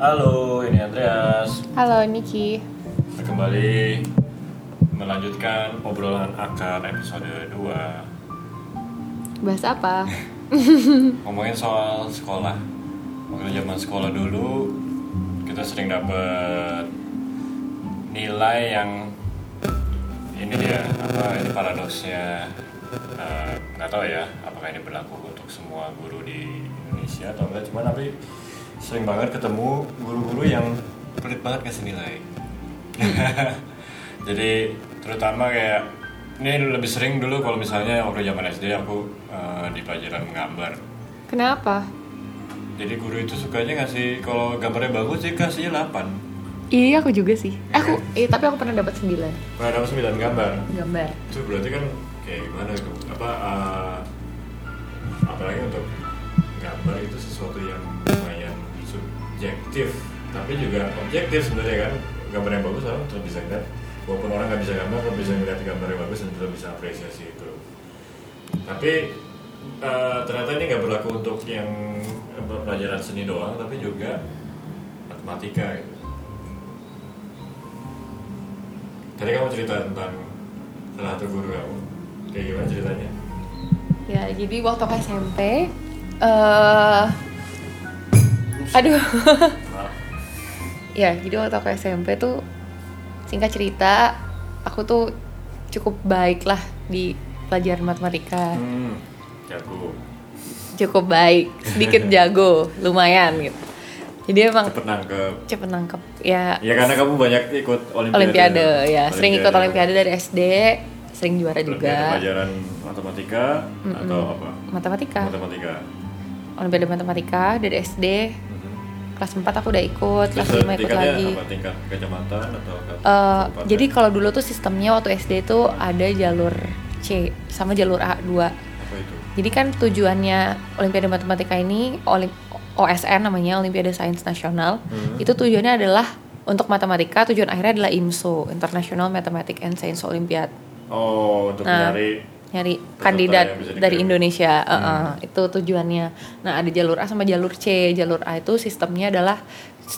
Halo, ini Andreas. Halo Niki. Kita kembali melanjutkan obrolan akar episode 2 Bahas apa? Ngomongin soal sekolah. Waktu zaman sekolah dulu kita sering dapet nilai yang ini dia apa ini paradoksnya eh, nggak tahu ya apakah ini berlaku untuk semua guru di Indonesia atau enggak cuman tapi sering banget ketemu guru-guru yang pelit banget kasih nilai. Jadi terutama kayak ini lebih sering dulu kalau misalnya waktu zaman SD aku eh, di pelajaran menggambar Kenapa? jadi guru itu sukanya ngasih kalau gambarnya bagus sih kasihnya 8 Iya aku juga sih. Aku, eh, tapi aku pernah dapat 9 pernah dapat 9 gambar? Gambar. itu berarti kan kayak gimana itu? Apa eh, apalagi untuk gambar itu sesuatu yang lumayan subjektif tapi juga objektif sebenarnya kan. Gambar yang bagus orang tetap bisa ngeliat. Walaupun orang nggak bisa gambar tetap bisa ngeliat gambar yang bagus dan tetap bisa apresiasi itu. Tapi eh, ternyata ini nggak berlaku untuk yang pelajaran seni doang tapi juga matematika gitu. Tadi kamu cerita tentang salah satu guru kamu. Kayak gimana ceritanya? Ya, jadi waktu SMP eh aduh. Ya, jadi waktu aku SMP tuh singkat cerita, aku tuh cukup baik lah di pelajaran matematika. Hmm, jago. Cukup baik, sedikit jago, lumayan gitu. Jadi emang Cepet nangkep. cepet nangkep ya Ya karena kamu banyak ikut olimpiade. olimpiade ya sering ikut olimpiade dari SD sering juara Olimpiade juga pelajaran matematika atau apa? matematika Matematika. olimpiade matematika dari SD. Kelas 4 aku udah ikut kelas Terus 5 ikut lagi apa? Tingkat kecamatan atau kabupaten? jadi kalau dulu tuh sistemnya waktu SD tuh ada jalur C sama jalur A2 apa itu? jadi kan tujuannya olimpiade matematika ini olim OSN namanya Olimpiade Sains Nasional Hmm. itu tujuannya adalah untuk matematika tujuan akhirnya adalah IMSO International Mathematics and Science Olympiad Oh, untuk Nah, nyari nyari Peserta kandidat bisa dari. Indonesia. Hmm. eh, itu tujuannya. Nah ada jalur A sama jalur C. Jalur A itu sistemnya adalah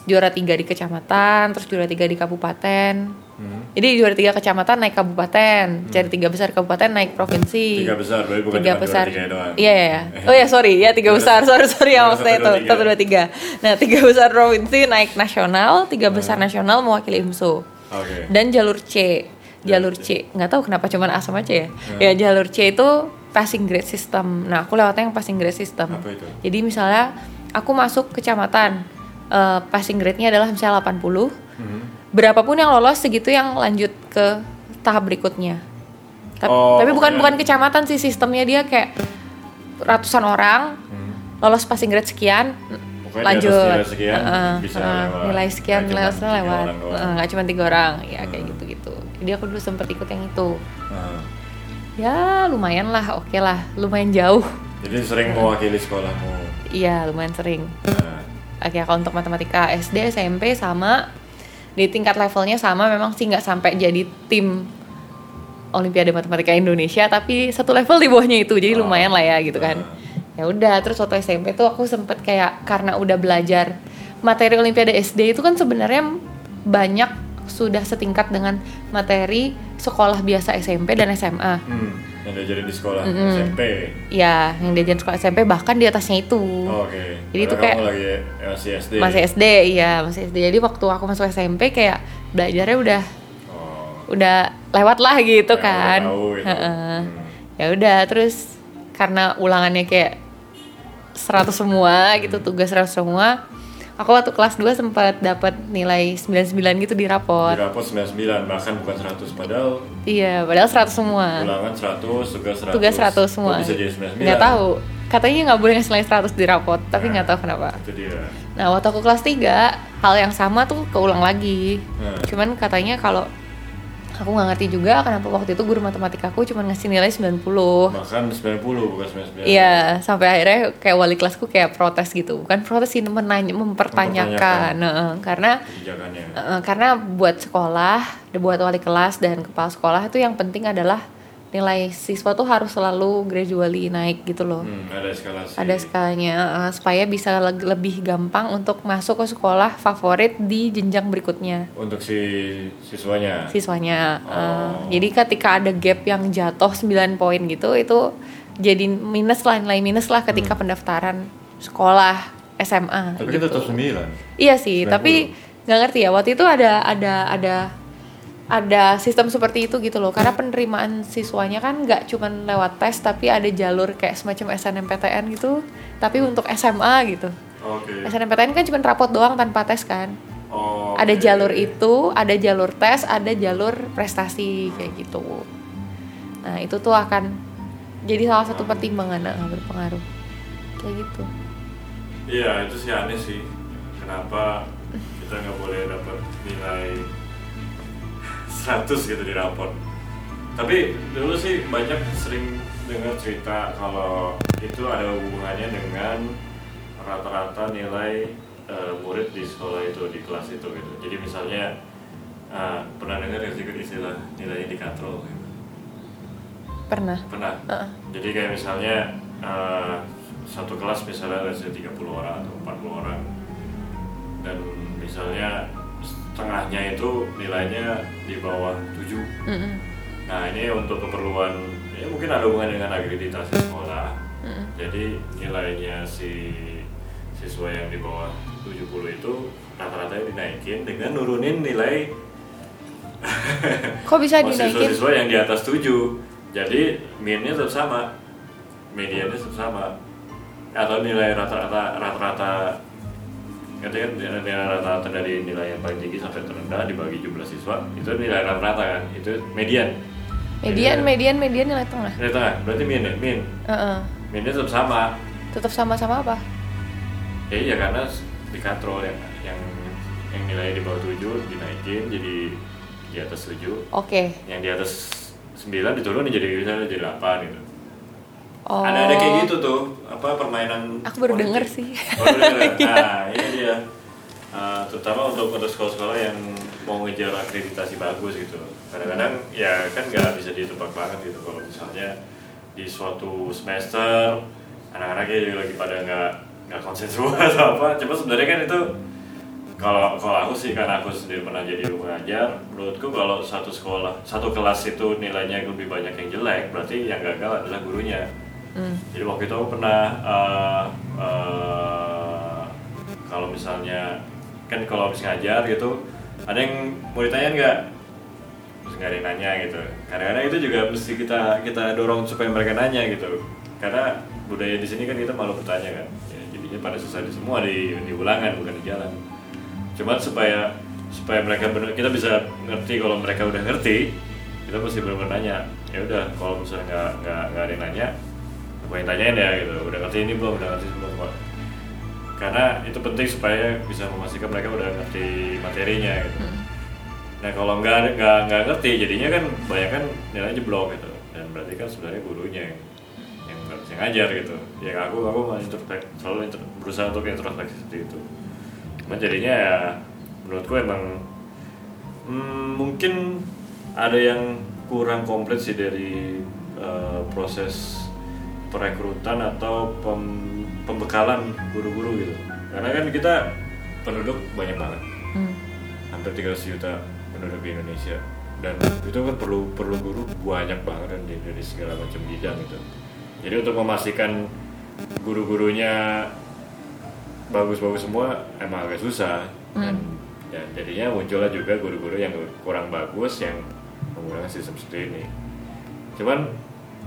juara tiga di kecamatan terus juara tiga di kabupaten. Hmm, jadi juara tiga kecamatan naik kabupaten cari tiga besar kabupaten naik provinsi. Tiga besar, berarti bukan tiga besar. iya iya iya. oh ya sorry. Ya tiga besar. sorry sorry ya maksudnya itu. satu dua tiga. Nah tiga besar provinsi naik nasional tiga besar nasional mewakili IMSO Oke. dan jalur C jalur Jalur C nggak tahu kenapa cuman A sama C ya ya jalur C itu passing grade system nah aku lewatnya yang passing grade system Apa itu? jadi misalnya aku masuk kecamatan eh, passing grade-nya adalah misalnya 80 Mhm. berapapun yang lolos segitu yang lanjut ke tahap berikutnya tapi, Oh, tapi bukan oke. bukan kecamatan sih sistemnya dia kayak ratusan orang Hmm. lolos passing grade sekian Pokoknya lanjut. nilai sekian Heeh, bisa heeh, lewat. nilai sekian Nggak nilai sekian tiga lewat. nggak cuma tiga orang. Ya kayak Hmm. gitu gitu jadi aku dulu sempet ikut yang itu. Nah, ya lumayan lah. Oke lah. Lumayan jauh. Jadi sering mewakili sekolahmu. iya lumayan sering. Nah, Oke, kalau untuk matematika SD, SMP sama di tingkat levelnya sama. Memang sih nggak sampai jadi tim Olimpiade Matematika Indonesia, tapi satu level di bawahnya itu, jadi Oh. lumayan lah ya gitu kan. Ah. Ya udah, terus waktu SMP tuh aku sempet kayak karena udah belajar materi Olimpiade SD itu kan sebenarnya banyak sudah setingkat dengan materi sekolah biasa SMP dan SMA. hmm, yang diajarin di sekolah Mm-mm. SMP. Ya, yang diajarin sekolah SMP bahkan di atasnya itu. Oh, Oke. Jadi itu kayak- lagi masih SD. masih SD iya masih SD jadi waktu aku masuk SMP kayak belajarnya udah Oh. udah lewat lah gitu Ya, kan udah tahu gitu. Hmm. ya udah terus karena ulangannya kayak 100 semua gitu tugas 100 semua aku waktu kelas 2 sempat dapat nilai 99 gitu di Di rapot rapot 99 bahkan bukan 100 padahal iya padahal 100 semua ulangan 100 tugas 100. tugas 100 semua bisa jadi 99? nggak tahu katanya nggak boleh ngasih nilai 100 di rapot tapi Nah. nggak tahu kenapa Itu dia. Nah, waktu aku kelas 3, hal yang sama tuh keulang lagi. Hmm. Cuman katanya kalau aku nggak ngerti juga kenapa waktu itu guru matematika aku cuma ngasih nilai 90. Bahkan 90 bukan 99. Iya, sampai akhirnya kayak wali kelasku kayak protes gitu. Bukan protes sih, menanya, mempertanyakan. Nah, karena karena buat sekolah, buat wali kelas dan kepala sekolah itu yang penting adalah nilai siswa tuh harus selalu gradually naik gitu loh Hmm, ada eskalasi. ada skalanya uh, supaya bisa leg- lebih gampang untuk masuk ke sekolah favorit di jenjang berikutnya Untuk si siswanya. siswanya Uh, Oh. jadi ketika ada gap yang jatuh 9 poin gitu itu jadi minus lah nilai minus lah ketika pendaftaran sekolah SMA Tapi gitu. kita tetap sembilan. Iya sih, 90. tapi nggak ngerti ya. Waktu itu ada ada ada ada sistem seperti itu gitu loh. Karena penerimaan siswanya kan nggak cuman lewat tes, tapi ada jalur kayak semacam SNMPTN gitu. Tapi untuk SMA gitu. Oke. SNMPTN kan cuma rapot doang tanpa tes kan. Oh, Ada jalur itu, ada jalur tes, ada jalur prestasi kayak gitu. Nah itu tuh akan jadi salah satu pertimbangan yang berpengaruh kayak gitu. Iya itu sih aneh sih. Kenapa kita nggak boleh dapat nilai 100 gitu di raport. Tapi dulu sih banyak sering dengar cerita kalau itu ada hubungannya dengan rata-rata nilai eh, murid di sekolah itu di kelas itu gitu. Jadi misalnya eh, pernah dengar ya juga istilah nilai indikator gitu? Pernah. Pernah. Heeh. Jadi kayak misalnya eh, satu kelas misalnya ada 30 orang atau 40 orang dan misalnya setengahnya itu nilainya di bawah 7 Mm-mm. Nah ini untuk keperluan ya mungkin ada hubungan dengan akreditasi sekolah Mm-mm. Jadi nilainya si siswa yang di bawah 70 itu rata-rata dinaikin dengan nurunin nilai Kok bisa dinaikin? siswa-siswa yang di atas 7 jadi minnya tetap sama mediannya tetap sama atau nilai rata-rata rata-rata ngerti kan nilai rata-rata dari nilai yang paling tinggi sampai terendah dibagi jumlah siswa. Itu nilai rata-rata kan? Itu median. Median, median, median nilai tengah. nilai tengah. Berarti min ya min. Heeh. minnya tetap sama. Tetap sama-sama apa? ya iya karena di katrol yang yang yang nilai di bawah 7 dinaikin jadi di atas 7 Oke. yang di atas 9 diturunin jadi misalnya jadi 8 gitu Oh. ada ada kayak gitu tuh apa permainan Aku baru denger sih. baru denger. Nah ini dia. Uh, terutama untuk untuk sekolah-sekolah yang mau ngejar akreditasi bagus gitu. Kadang-kadang ya kan nggak bisa ditebak banget gitu kalau misalnya di suatu semester anak-anaknya juga lagi pada nggak nggak konsentrasi atau apa. Cuma sebenarnya kan itu kalau kalau aku sih karena aku sendiri pernah jadi guru ngajar menurutku kalau satu sekolah satu kelas itu nilainya lebih banyak yang jelek berarti yang gagal adalah gurunya Hmm. jadi waktu itu aku pernah uh, uh, kalau misalnya kan kalau habis ngajar gitu ada yang mau ditanya nggak? Terus nggak ada yang nanya gitu. Kadang-kadang itu juga mesti kita kita dorong supaya mereka nanya gitu. Karena budaya di sini kan kita malu bertanya kan. Ya, jadinya pada selesai di semua di di ulangan bukan di jalan. Cuman supaya supaya mereka benar kita bisa ngerti kalau mereka udah ngerti kita mesti benar-benar nanya ya udah kalau misalnya nggak nggak nggak ada yang nanya gue yang tanyain ya gitu. Udah ngerti ini belum? Udah ngerti belum Pak? Karena itu penting supaya bisa memastikan mereka udah ngerti materinya gitu. Nah kalau nggak nggak nggak ngerti jadinya kan banyak kan nilainya jeblok gitu. Dan berarti kan sebenarnya gurunya yang yang nggak bisa ngajar gitu. Ya aku aku mau introspek selalu intro- berusaha untuk introspeksi seperti itu. Cuman jadinya ya menurutku emang hmm, mungkin ada yang kurang komplit sih dari eh, proses perekrutan atau pem- pembekalan guru-guru gitu. Karena kan kita penduduk banyak banget. Hmm. hampir 300 juta penduduk di Indonesia. Dan itu kan perlu perlu guru banyak banget dan di, dari segala macam bidang gitu. Jadi untuk memastikan guru-gurunya bagus-bagus semua emang agak susah. Dan, dan jadinya muncullah juga guru-guru yang kurang bagus yang menggunakan sistem seperti ini. Cuman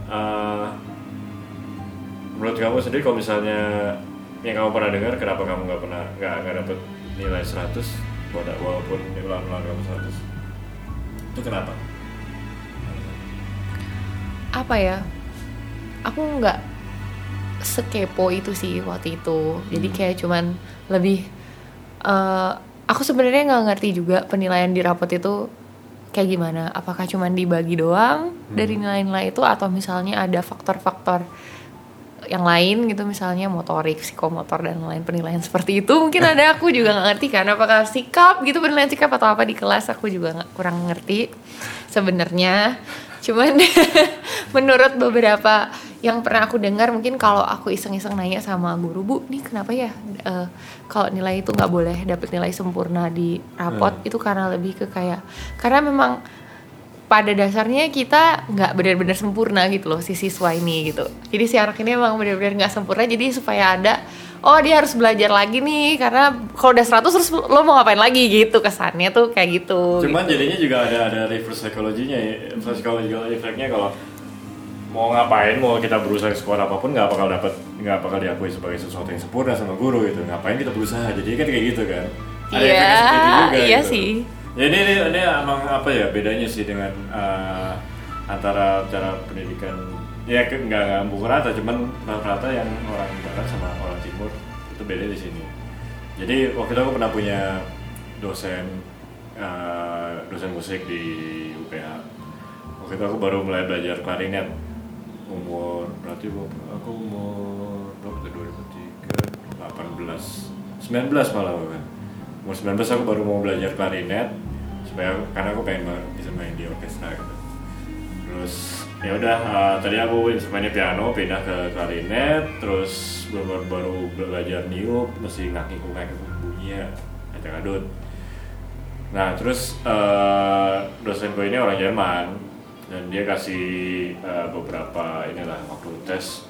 eh, menurut kamu sendiri kalau misalnya yang kamu pernah dengar kenapa kamu nggak pernah nggak nggak dapet nilai 100 wala- walaupun ulang-ulang kamu 100 itu kenapa? Apa ya? Aku nggak sekepo itu sih waktu itu. Jadi kayak cuman lebih eh, aku sebenarnya nggak ngerti juga penilaian di rapot itu kayak gimana. Apakah cuman dibagi doang dari nilai-nilai itu atau misalnya ada faktor-faktor yang lain gitu misalnya motorik, psikomotor dan lain penilaian seperti itu mungkin ada aku juga nggak ngerti kan apakah sikap gitu penilaian sikap atau apa di kelas aku juga nggak kurang ngerti sebenarnya cuman menurut beberapa yang pernah aku dengar mungkin kalau aku iseng-iseng nanya sama guru bu nih kenapa ya eh, kalau nilai itu nggak boleh dapet nilai sempurna di rapot Hmm. itu karena lebih ke kayak karena memang pada dasarnya kita nggak benar-benar sempurna gitu loh si siswa ini gitu jadi si anak ini emang benar-benar nggak sempurna jadi supaya ada oh dia harus belajar lagi nih karena kalau udah 100 terus lo mau ngapain lagi gitu kesannya tuh kayak gitu Cuman jadinya juga ada ada reverse psychology-nya ya, psychological effect-nya kalau mau ngapain, mau kita berusaha skor apa pun nggak bakal dapat nggak bakal diakui sebagai sesuatu yang sempurna sama guru gitu. Ngapain kita berusaha? Jadi kan kayak gitu kan. Ada Iya, efeknya seperti itu juga iya gitu. sih. Jadi ini, ini emang apa ya bedanya sih dengan eh, antara cara pendidikan ya nggak nggak pukul rata, cuman rata-rata yang orang barat sama orang timur itu beda di sini. Jadi waktu itu aku pernah punya dosen eh, dosen musik di UPH. Waktu itu aku baru mulai belajar klarinet. Umur berarti aku umur berapa tuh? 2003 18 19 malah kan umur 19 aku baru mau belajar klarinet supaya karena aku pengen bisa main di orkestra gitu terus ya udah eh, tadi aku instrumennya piano pindah ke klarinet terus baru baru belajar niup mesti ngaki ngaki bunyinya acak adut nah terus eh, dosen gue ini orang Jerman dan dia kasih eh, beberapa inilah waktu tes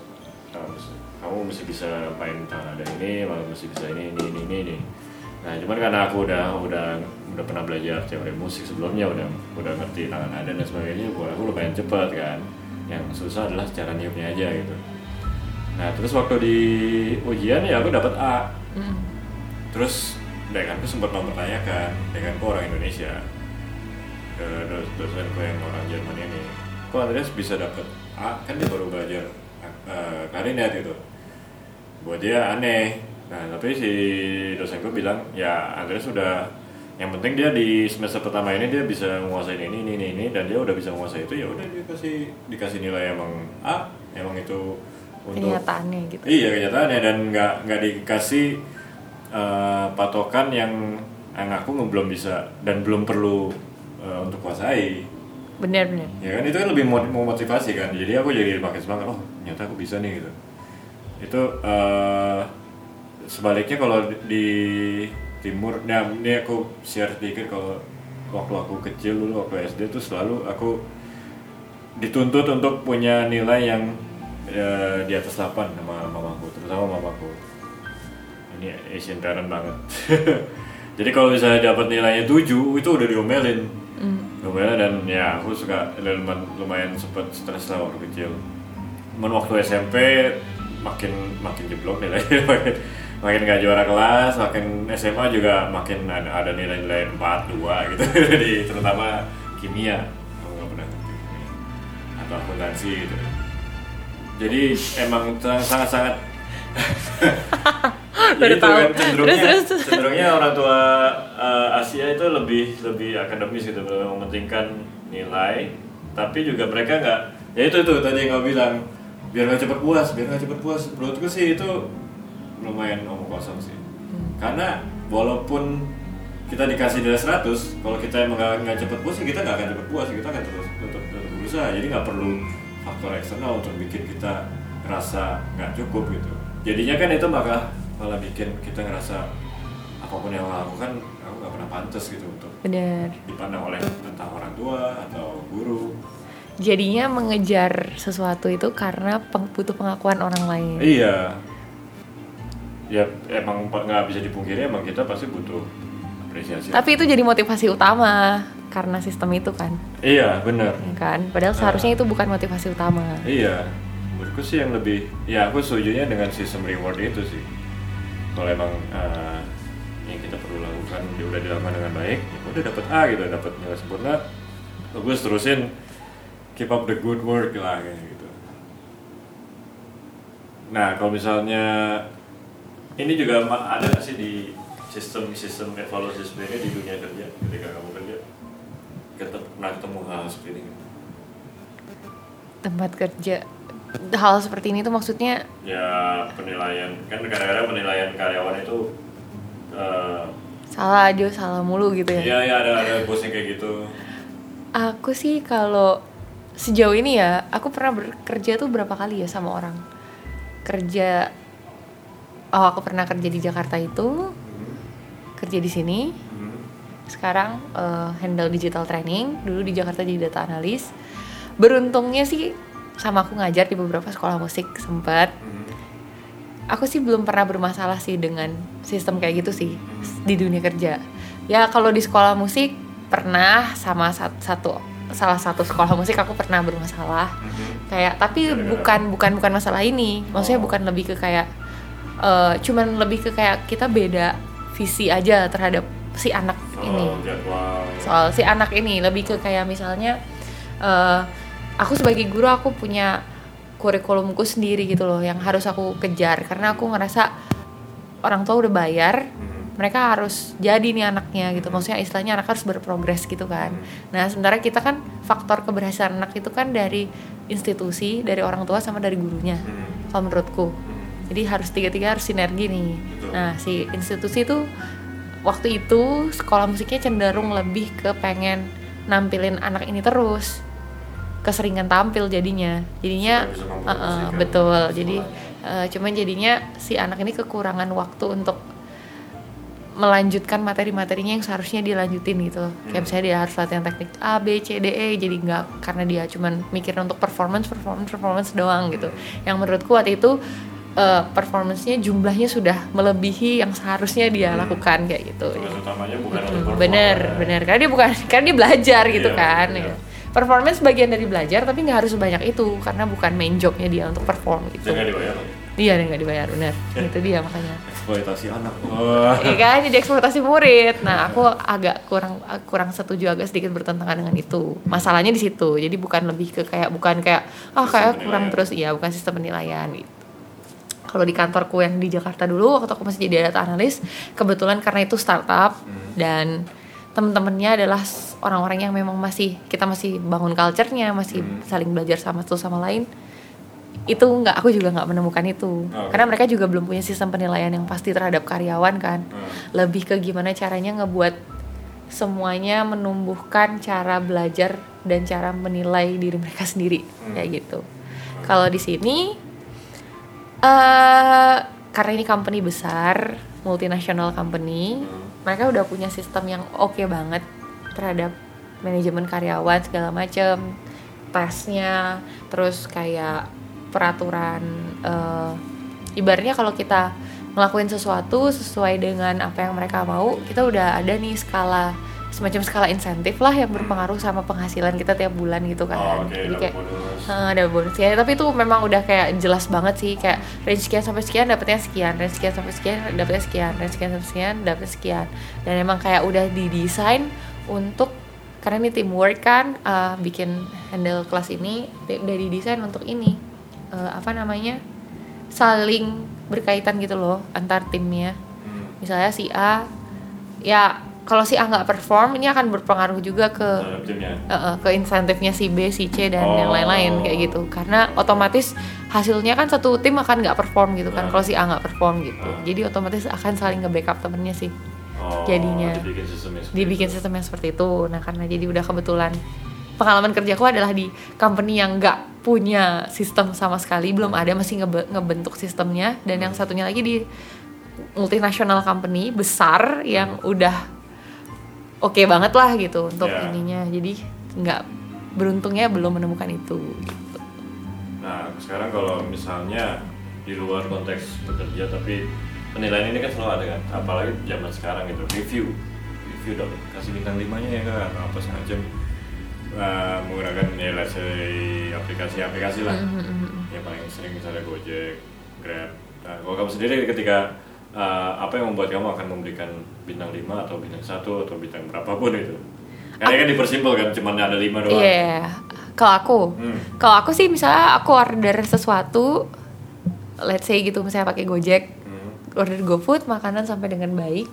kamu mesti bisa main tangan ada ini malah mesti bisa ini ini ini, ini. Nah cuman karena aku udah udah udah pernah belajar teori musik sebelumnya udah udah ngerti tangan ada dan sebagainya buat aku lumayan cepat kan. Yang susah adalah cara niupnya aja gitu. Nah terus waktu di ujian ya aku dapat A. Mm. terus dekanku sempat mempertanyakan dekanku orang Indonesia ke dos- dosenku yang orang Jerman ini kok Andreas bisa dapat A? Kan dia baru belajar uh, klarinet gitu. Buat dia aneh nah tapi si dosenku bilang ya Andreas sudah yang penting dia di semester pertama ini dia bisa menguasai ini ini ini, ini dan dia udah bisa menguasai itu ya udah dia kasih dikasih nilai emang A emang itu untuk kenyataannya gitu Iya kenyataannya dan nggak nggak dikasih eh, patokan yang yang aku belum bisa dan belum perlu eh, untuk kuasai. bener-bener Ya kan itu kan lebih mo- memotivasi kan. Jadi aku jadi makin semangat. Oh ternyata aku bisa nih gitu. Itu eh, sebaliknya kalau di, timur, nah ini aku share sedikit kalau waktu aku kecil dulu waktu SD tuh selalu aku dituntut untuk punya nilai yang eh, di atas 8 sama mamaku, terutama mamaku. Ini Asian parent banget. Jadi kalau misalnya dapat nilainya 7 itu udah diomelin. Diomelin dan ya aku suka lumayan, lumayan sempet stres lah waktu kecil. Cuman waktu SMP makin makin jeblok nilainya makin gak juara kelas, makin SMA juga makin ada, ada nilai-nilai 4, 2 gitu di terutama kimia. Aku nggak pernah. Atau akuntansi gitu. Jadi emang sangat-sangat Gitu tahu. kan, cenderungnya, Terus, terus. cenderungnya orang tua eh, Asia itu lebih lebih akademis gitu, lebih mementingkan nilai, tapi juga mereka nggak, ya itu itu tadi yang kau bilang, biar nggak cepet puas, biar nggak cepet puas. Menurutku sih itu lumayan omong kosong sih, karena walaupun kita dikasih nilai 100, kalau kita emang nggak cepet puas, ya kita nggak akan cepet puas, kita akan terus tetap, tetap berusaha. Jadi nggak perlu faktor eksternal untuk bikin kita ngerasa nggak cukup gitu. Jadinya kan itu malah malah bikin kita ngerasa apa pun yang aku lakukan aku nggak pernah pantas gitu untuk bener dipandang oleh entah orang tua atau guru. jadinya mengejar sesuatu itu karena butuh pengakuan orang lain Iya. Ya emang nggak bisa dipungkiri emang kita pasti butuh apresiasi. tapi itu jadi motivasi utama karena sistem itu kan Iya benar. ya kan padahal seharusnya itu bukan motivasi utama Iya. Menurutku sih yang lebih ya aku setujunya dengan sistem reward itu sih. Kalau emang eh, yang kita perlu lakukan dia udah dilakukan dengan baik, ya udah dapat A gitu, dapat nilai sempurna, bagus terusin keep up the good work lah kayak gitu. Nah kalau misalnya ini juga ada nggak sih di sistem sistem evaluasi sebenarnya di dunia kerja ketika kamu kerja ketemu pernah ketemu hal seperti ini? tempat kerja hal seperti ini tuh maksudnya? Ya penilaian. Kan kadang-kadang penilaian karyawan itu eh, salah aja salah mulu gitu ya? Ya ya ada ada bos yang kayak gitu. Aku sih kalau sejauh ini ya aku pernah bekerja tuh berapa kali ya sama orang? Kerja oh aku pernah kerja di Jakarta itu Hmm. kerja di sini Hmm. sekarang eh, handle digital training dulu di Jakarta jadi data analis beruntungnya sih sama aku ngajar di beberapa sekolah musik sempet Hmm. aku sih belum pernah bermasalah sih dengan sistem kayak gitu sih di dunia kerja ya kalau di sekolah musik pernah sama sat- satu salah satu sekolah musik aku pernah bermasalah kayak tapi bukan bukan bukan masalah ini maksudnya Oh. bukan lebih ke kayak eh, cuman lebih ke kayak kita beda visi aja terhadap si anak ini Oh, jadwal. soal si anak ini lebih ke kayak misalnya eh, aku sebagai guru aku punya kurikulumku sendiri gitu loh yang harus aku kejar karena aku ngerasa orang tua udah bayar Hmm. mereka harus jadi nih anaknya gitu maksudnya istilahnya anak harus berprogres gitu kan nah sementara kita kan faktor keberhasilan anak itu kan dari institusi dari orang tua sama dari gurunya Hmm. kalau menurutku Hmm. Jadi harus tiga-tiga harus sinergi nih. Betul. nah si institusi itu waktu itu sekolah musiknya cenderung lebih ke pengen nampilin anak ini terus. Keseringan tampil jadinya. Jadinya uh-uh, mempromosikan betul. jadi uh, cuman jadinya si anak ini kekurangan waktu untuk melanjutkan materi-materinya yang seharusnya dilanjutin gitu. Kayak Hmm. misalnya dia harus latihan teknik A B C D E jadi nggak karena dia cuman mikirin untuk performance performance performance doang gitu. Yang menurutku waktu itu uh, performancenya jumlahnya sudah melebihi yang seharusnya dia Hmm. lakukan kayak gitu. Tugas utamanya bukan untuk Hmm, perform, bener ya. bener. Karena dia bukan karena dia belajar gitu Iya, kan iya. ya. performance bagian dari belajar tapi nggak harus sebanyak itu karena bukan main jobnya dia untuk perform gitu. Dia nggak dibayar. Iya dia nggak dibayar bener. Itu dia makanya. Eksploitasi anak. Iya kan jadi eksploitasi murid. Nah aku agak kurang kurang setuju agak sedikit bertentangan dengan itu. Masalahnya di situ. Jadi bukan lebih ke kayak bukan kayak ah kayak Sistem kurang terus. Iya bukan sistem penilaian gitu kalau di kantorku yang di Jakarta dulu waktu aku masih jadi data analis kebetulan karena itu startup Hmm. dan temen-temennya adalah orang-orang yang memang masih kita masih bangun culture-nya masih Hmm. saling belajar sama satu sama lain itu nggak aku juga nggak menemukan itu Oh, karena mereka juga belum punya sistem penilaian yang pasti terhadap karyawan kan Hmm. lebih ke gimana caranya ngebuat semuanya menumbuhkan cara belajar dan cara menilai diri mereka sendiri Hmm. kayak gitu kalau di sini eh karena ini company besar multinasional company Hmm. mereka udah punya sistem yang oke banget terhadap manajemen karyawan segala macem tesnya terus kayak peraturan eh, ibaratnya kalau kita ngelakuin sesuatu sesuai dengan apa yang mereka mau kita udah ada nih skala semacam skala insentif lah yang berpengaruh sama penghasilan kita tiap bulan gitu kan. Oh, oke, jadi kayak bonus. Heeh, ada bonus. Ya tapi itu memang udah kayak jelas banget sih kayak range sekian sampai sekian dapetnya sekian range sekian sampai sekian dapetnya sekian range sekian sampai sekian dapetnya sekian. Dan emang kayak udah didesain untuk karena ini teamwork kan eh, bikin handle kelas ini udah didesain untuk ini. Eh, apa namanya? Saling berkaitan gitu loh antar timnya. Hmm. misalnya si A ya kalau si A nggak perform ini akan berpengaruh juga ke eh, ke insentifnya si B, si C dan yang Oh. lain-lain kayak gitu. Karena otomatis hasilnya kan satu tim akan nggak perform gitu kan. Nah. Kalau si A nggak perform gitu. Nah. Jadi otomatis akan saling nge-backup temennya sih. Oh, Jadinya. dibikin sistemnya seperti Dibikin yang seperti itu. Nah karena jadi udah kebetulan pengalaman kerjaku adalah di company yang nggak punya sistem sama sekali, belum ada masih ngebe- ngebentuk sistemnya. Dan yang satunya lagi di multinasional company besar yang udah oke banget lah gitu untuk Ya. ininya. Jadi nggak beruntungnya belum menemukan itu. Gitu. Nah, sekarang kalau misalnya di luar konteks bekerja tapi penilaian ini kan selalu ada kan, apalagi zaman sekarang itu review, review dong, kasih bintang limanya ya kan, atau apa semacam Nah, menggunakan ya let's say aplikasi-aplikasi lah, Mhm, yang paling sering misalnya Gojek, Grab. Nah, kalau kamu sendiri ketika uh, apa yang membuat kamu akan memberikan bintang 5 atau bintang satu atau bintang berapapun itu? Karena kan dipersimpel kan, cuma ada lima doang. Iya. Kalau aku, Hmm. kalau aku sih misalnya aku order sesuatu, let's say gitu misalnya pakai Gojek, Hmm. order GoFood makanan sampai dengan baik.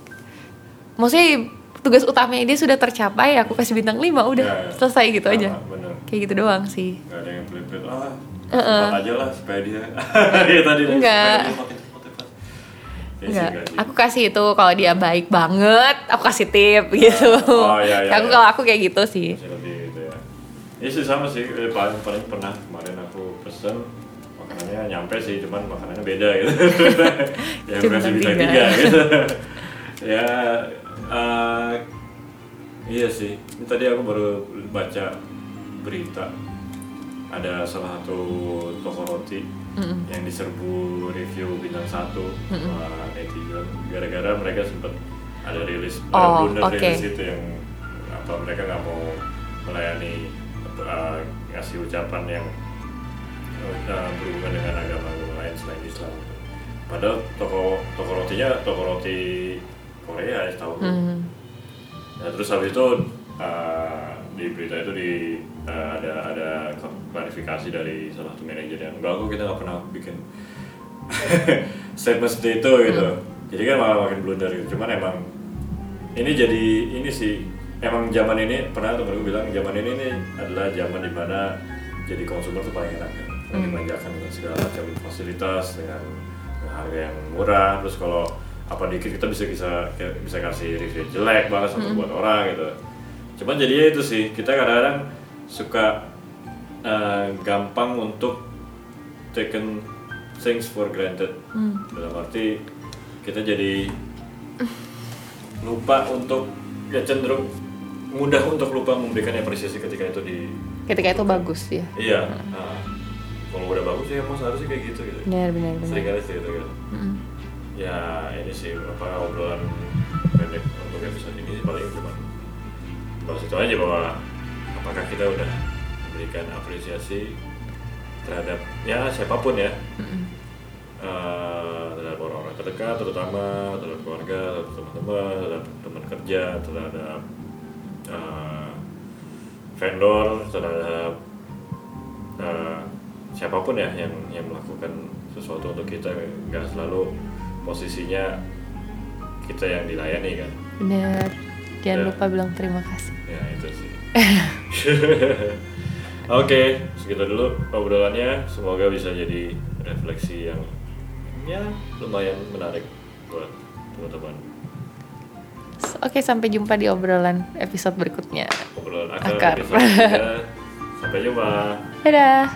Maksudnya tugas utamanya dia sudah tercapai, aku kasih bintang 5 udah Ya, ya. selesai gitu Sama, aja. Bener. Kayak gitu doang sih. Gak ada yang pelit-pelit ah Heeh. cepat aja lah supaya dia Iya tadi Enggak. supaya dia makin cepat cepat Ya sih, Enggak, aku kasih itu kalau dia baik banget, aku kasih tip gitu. Oh, iya, iya, aku iya. kalau aku kayak gitu sih. Masih lebih gitu ya Iya sih sama sih, Eh, paling paling pernah kemarin aku pesen makanannya nyampe sih, cuman makanannya beda gitu. ya Cuma versi bintang tiga. tiga gitu. ya eh, iya sih. Ini tadi aku baru baca berita ada salah satu toko roti Mm-mm. yang diserbu review bintang satu sama netizen gara-gara mereka sempat ada rilis Oh, blunder oke. rilis itu yang apa mereka nggak mau melayani uh, ngasih ucapan yang uh, berhubungan dengan agama-agama lain selain Islam padahal toko toko rotinya toko roti Korea ya tahu Hmm. Nah, terus habis itu uh, di berita itu di uh, ada ada klarifikasi dari salah satu manajer yang enggak kok kita nggak pernah bikin statement seperti itu gitu. Jadi kan malah makin blunder gitu. Cuman emang ini jadi ini sih emang zaman ini pernah temen gue bilang zaman ini nih adalah zaman di mana jadi konsumer tuh paling enak kan. Paling dimanjakan dengan segala macam fasilitas dengan, dengan harga yang murah. Terus kalau apa dikit kita bisa bisa bisa kasih review jelek banget sama buat orang gitu. Cuman jadinya itu sih kita kadang-kadang suka uh, gampang untuk taken things for granted. Dalam arti kita jadi lupa untuk ya cenderung mudah untuk lupa memberikan apresiasi ketika itu di Ketika itu bagus ya. iya nah, kalau udah bagus ya emang seharusnya kayak gitu gitu Benar benar benar. sering kali sih gitu kan Mm-mm. ya ini sih apa obrolan pendek untuk episode ini sih paling cuma bahas itu aja bahwa apakah kita udah memberikan apresiasi terhadap ya siapa pun ya Mm-mm. Eh, terhadap orang-orang terdekat terutama terhadap keluarga terhadap teman-teman terhadap teman kerja terhadap eh, vendor terhadap eh, siapa pun ya yang yang melakukan sesuatu untuk kita nggak selalu posisinya kita yang dilayani kan Benar. Jangan Ya. lupa bilang terima kasih. ya itu sih oke segitu dulu obrolannya semoga bisa jadi refleksi yang ya lumayan menarik buat teman-teman Oke, sampai jumpa di obrolan episode berikutnya. obrolan akar Akar. episode sampai jumpa Dadah.